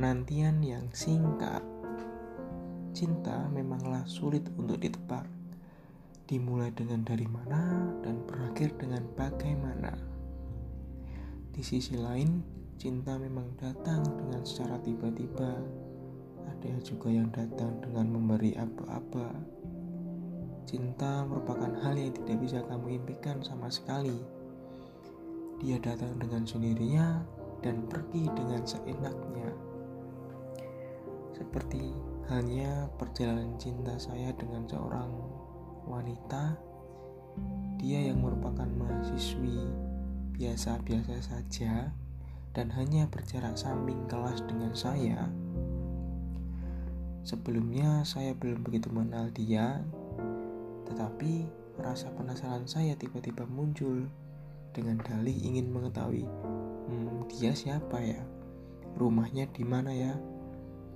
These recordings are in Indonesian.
penantian yang singkat. Cinta memanglah sulit untuk ditebak. Dimulai dengan dari mana dan berakhir dengan bagaimana. Di sisi lain, cinta memang datang dengan secara tiba-tiba. Ada juga yang datang dengan memberi apa-apa. Cinta merupakan hal yang tidak bisa kamu impikan sama sekali. Dia datang dengan sendirinya dan pergi dengan seenaknya. Seperti halnya perjalanan cinta saya dengan seorang wanita, dia yang merupakan mahasiswi biasa-biasa saja dan hanya berjarak samping kelas dengan saya. Sebelumnya saya belum begitu mengenal dia, tetapi rasa penasaran saya tiba-tiba muncul dengan dalih ingin mengetahui hmm, dia siapa ya rumahnya di mana ya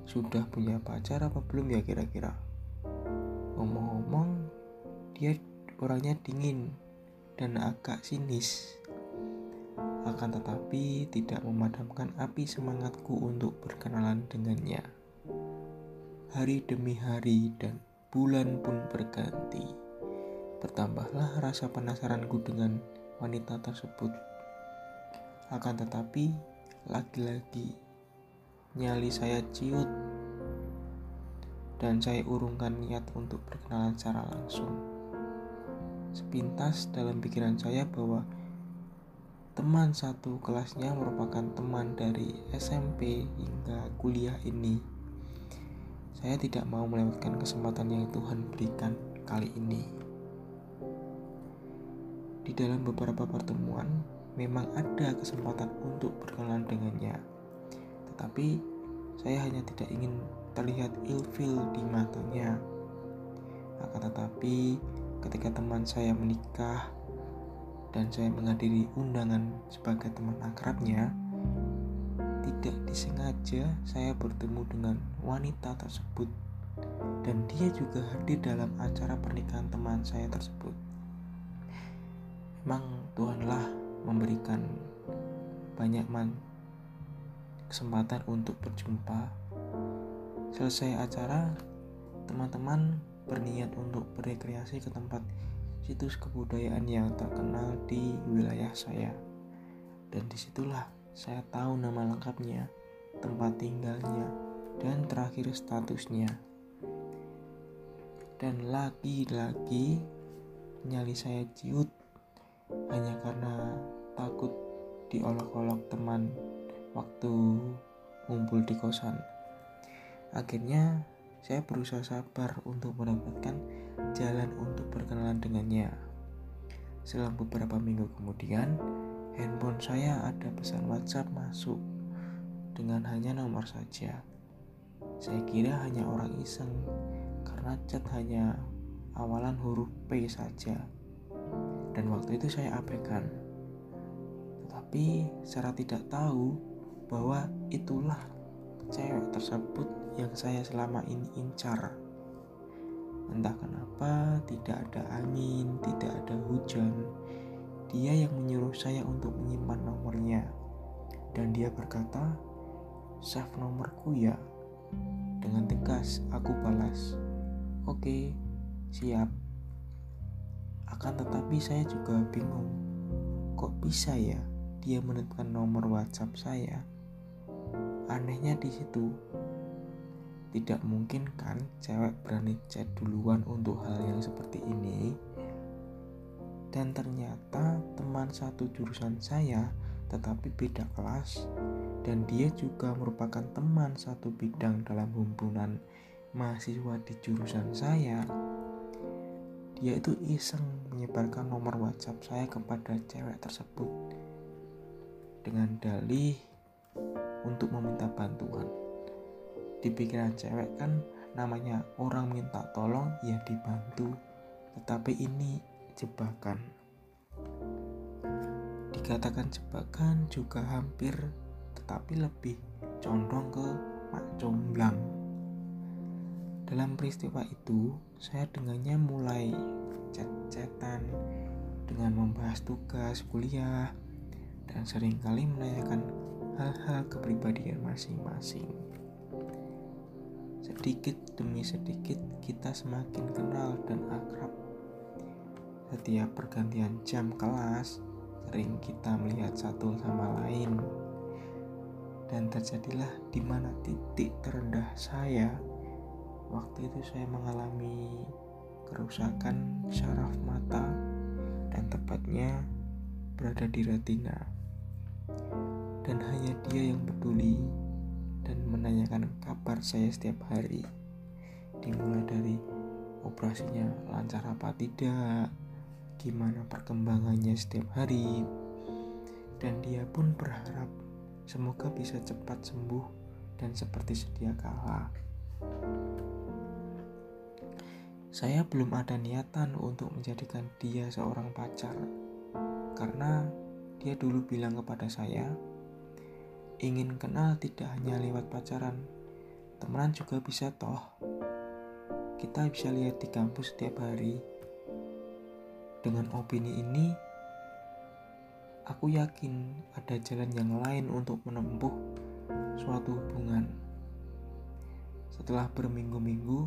sudah punya pacar apa belum ya kira-kira? Ngomong-ngomong dia orangnya dingin dan agak sinis. Akan tetapi tidak memadamkan api semangatku untuk berkenalan dengannya. Hari demi hari dan bulan pun berganti. Bertambahlah rasa penasaranku dengan wanita tersebut. Akan tetapi, lagi-lagi nyali saya ciut dan saya urungkan niat untuk berkenalan secara langsung. Sepintas dalam pikiran saya bahwa teman satu kelasnya merupakan teman dari SMP hingga kuliah ini. Saya tidak mau melewatkan kesempatan yang Tuhan berikan kali ini. Di dalam beberapa pertemuan, memang ada kesempatan untuk berkenalan dengannya. Tetapi saya hanya tidak ingin terlihat ilfil di matanya. Akan tetapi ketika teman saya menikah dan saya menghadiri undangan sebagai teman akrabnya, tidak disengaja saya bertemu dengan wanita tersebut dan dia juga hadir dalam acara pernikahan teman saya tersebut. Memang Tuhanlah memberikan banyak man kesempatan untuk berjumpa. Selesai acara, teman-teman berniat untuk berekreasi ke tempat situs kebudayaan yang terkenal di wilayah saya. Dan di situlah saya tahu nama lengkapnya, tempat tinggalnya, dan terakhir statusnya. Dan lagi-lagi nyali saya ciut hanya karena takut diolok-olok teman waktu ngumpul di kosan. Akhirnya saya berusaha sabar untuk mendapatkan jalan untuk berkenalan dengannya. Selang beberapa minggu kemudian, handphone saya ada pesan WhatsApp masuk dengan hanya nomor saja. Saya kira hanya orang iseng karena chat hanya awalan huruf P saja dan waktu itu saya abaikan. Tetapi secara tidak tahu bahwa itulah cewek tersebut yang saya selama ini incar. Entah kenapa tidak ada angin, tidak ada hujan. Dia yang menyuruh saya untuk menyimpan nomornya. Dan dia berkata, save nomorku ya. Dengan tegas aku balas, oke, siap. Akan tetapi saya juga bingung, kok bisa ya dia menentukan nomor WhatsApp saya? Anehnya di situ, tidak mungkin kan cewek berani chat duluan untuk hal yang seperti ini. Dan ternyata teman satu jurusan saya tetapi beda kelas dan dia juga merupakan teman satu bidang dalam himpunan mahasiswa di jurusan saya dia itu iseng menyebarkan nomor WhatsApp saya kepada cewek tersebut dengan dalih untuk meminta bantuan. Di pikiran cewek kan namanya orang minta tolong ya dibantu, tetapi ini jebakan. Dikatakan jebakan juga hampir tetapi lebih condong ke mak comblang. Dalam peristiwa itu, saya dengannya mulai chat-chatan dengan membahas tugas kuliah dan sering kali menanyakan hal-hal kepribadian masing-masing. Sedikit demi sedikit kita semakin kenal dan akrab. Setiap pergantian jam kelas, sering kita melihat satu sama lain. Dan terjadilah di mana titik terendah saya. Waktu itu saya mengalami kerusakan syaraf mata dan tepatnya berada di retina. Dan hanya dia yang peduli dan menanyakan kabar saya setiap hari. Dimulai dari operasinya lancar apa tidak, gimana perkembangannya setiap hari. Dan dia pun berharap semoga bisa cepat sembuh dan seperti sedia kala. Saya belum ada niatan untuk menjadikan dia seorang pacar, karena dia dulu bilang kepada saya, ingin kenal tidak hanya lewat pacaran, temenan juga bisa toh. Kita bisa lihat di kampus setiap hari. Dengan opini ini, aku yakin ada jalan yang lain untuk menempuh suatu hubungan. Setelah berminggu-minggu,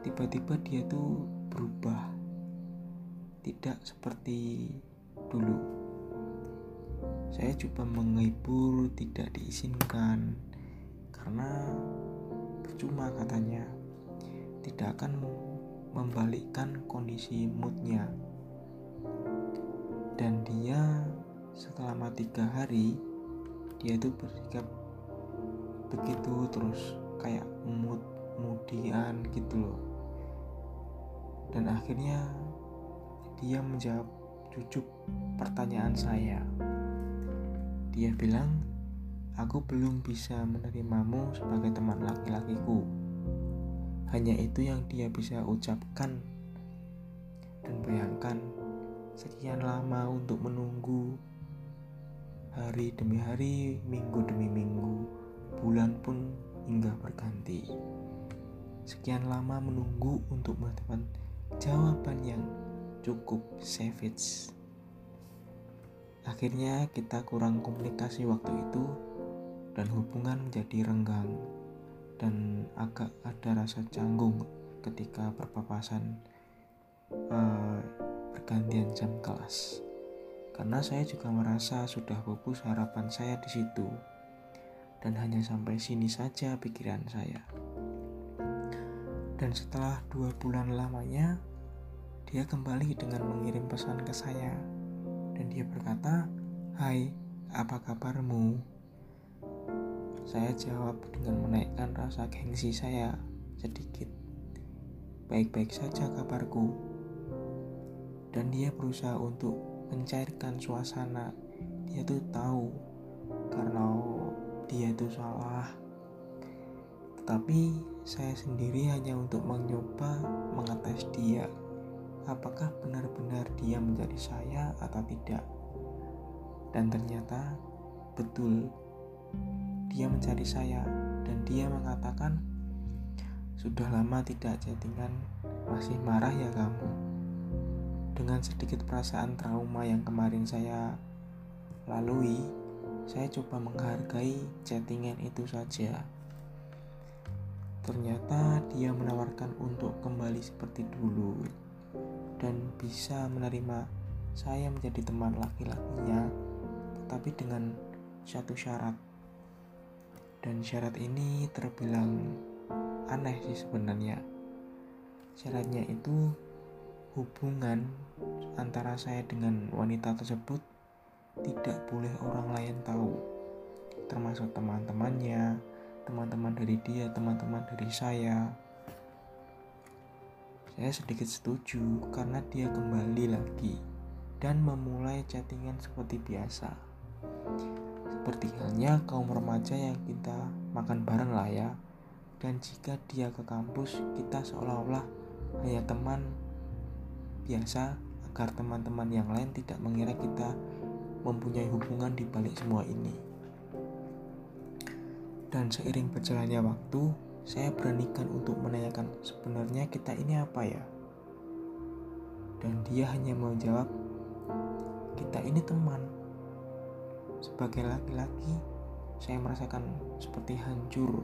tiba-tiba dia tuh berubah tidak seperti dulu saya coba menghibur tidak diizinkan. Karena percuma katanya. Tidak akan membalikkan kondisi moodnya. Dan dia selama tiga hari dia itu bersikap begitu terus. Kayak mood mudian gitu loh. Dan akhirnya dia menjawab cucuk pertanyaan saya. Dia bilang, "Aku belum bisa menerimamu sebagai teman laki-lakiku." Hanya itu yang dia bisa ucapkan. Dan bayangkan, sekian lama untuk menunggu hari demi hari, minggu demi minggu, bulan pun hingga berganti. Sekian lama menunggu untuk mendapatkan jawaban yang cukup savage. Akhirnya kita kurang komunikasi waktu itu dan hubungan menjadi renggang dan agak ada rasa canggung ketika berpapasan uh, pergantian jam kelas. Karena saya juga merasa sudah pupus harapan saya di situ dan hanya sampai sini saja pikiran saya. Dan setelah dua bulan lamanya, dia kembali dengan mengirim pesan ke saya. Dan dia berkata, Hai, apa kabarmu? Saya jawab dengan menaikkan rasa gengsi saya sedikit. Baik-baik saja kabarku. Dan dia berusaha untuk mencairkan suasana. Dia tuh tahu karena dia itu salah tapi saya sendiri hanya untuk mencoba mengetes dia apakah benar-benar dia menjadi saya atau tidak. Dan ternyata betul dia mencari saya dan dia mengatakan sudah lama tidak chattingan masih marah ya kamu. Dengan sedikit perasaan trauma yang kemarin saya lalui saya coba menghargai chattingan itu saja. Ternyata dia menawarkan untuk kembali seperti dulu dan bisa menerima saya menjadi teman laki-lakinya, tetapi dengan satu syarat. Dan syarat ini terbilang aneh sih sebenarnya. Syaratnya itu hubungan antara saya dengan wanita tersebut tidak boleh orang lain tahu, termasuk teman-temannya, teman-teman dari dia, teman-teman dari saya. Saya sedikit setuju karena dia kembali lagi dan memulai chattingan seperti biasa. Seperti halnya kaum remaja yang kita makan bareng lah ya. Dan jika dia ke kampus, kita seolah-olah hanya teman biasa agar teman-teman yang lain tidak mengira kita mempunyai hubungan di balik semua ini. Dan seiring berjalannya waktu, saya beranikan untuk sebenarnya kita ini apa ya? Dan dia hanya menjawab, kita ini teman. sebagai laki-laki saya merasakan seperti hancur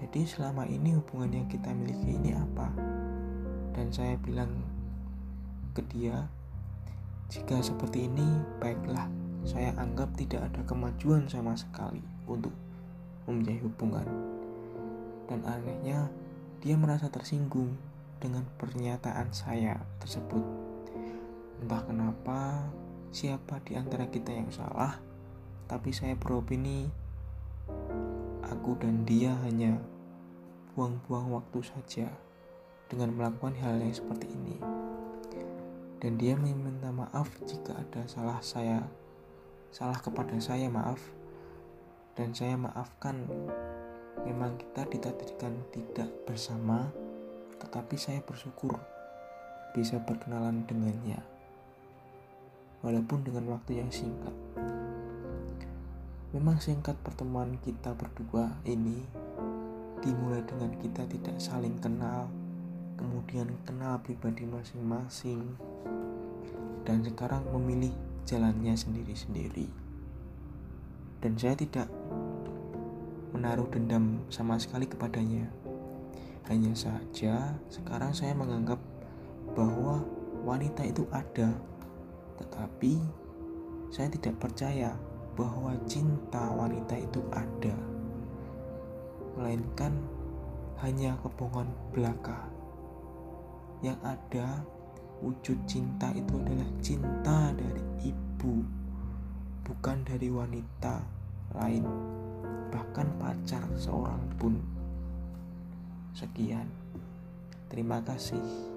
jadi selama ini hubungan yang kita miliki ini apa dan saya bilang ke dia jika seperti ini baiklah saya anggap tidak ada kemajuan sama sekali untuk mempunyai hubungan dan anehnya dia merasa tersinggung dengan pernyataan saya tersebut entah kenapa siapa di antara kita yang salah tapi saya beropini aku dan dia hanya buang-buang waktu saja dengan melakukan hal yang seperti ini. Dan dia meminta maaf jika ada salah saya, salah kepada saya maaf. Dan saya maafkan. Memang kita ditakdirkan tidak bersama, tetapi saya bersyukur bisa berkenalan dengannya. Walaupun dengan waktu yang singkat. Memang singkat pertemuan kita berdua ini dimulai dengan kita tidak saling kenal, kemudian kenal pribadi masing-masing, dan sekarang memilih jalannya sendiri-sendiri. Dan saya tidak menaruh dendam sama sekali kepadanya. Hanya saja sekarang saya menganggap bahwa wanita itu ada, tetapi saya tidak percaya bahwa cinta wanita itu ada melainkan hanya kebohongan belaka. Yang ada wujud cinta itu adalah cinta dari ibu, bukan dari wanita lain, bahkan pacar seorang pun. Sekian, terima kasih.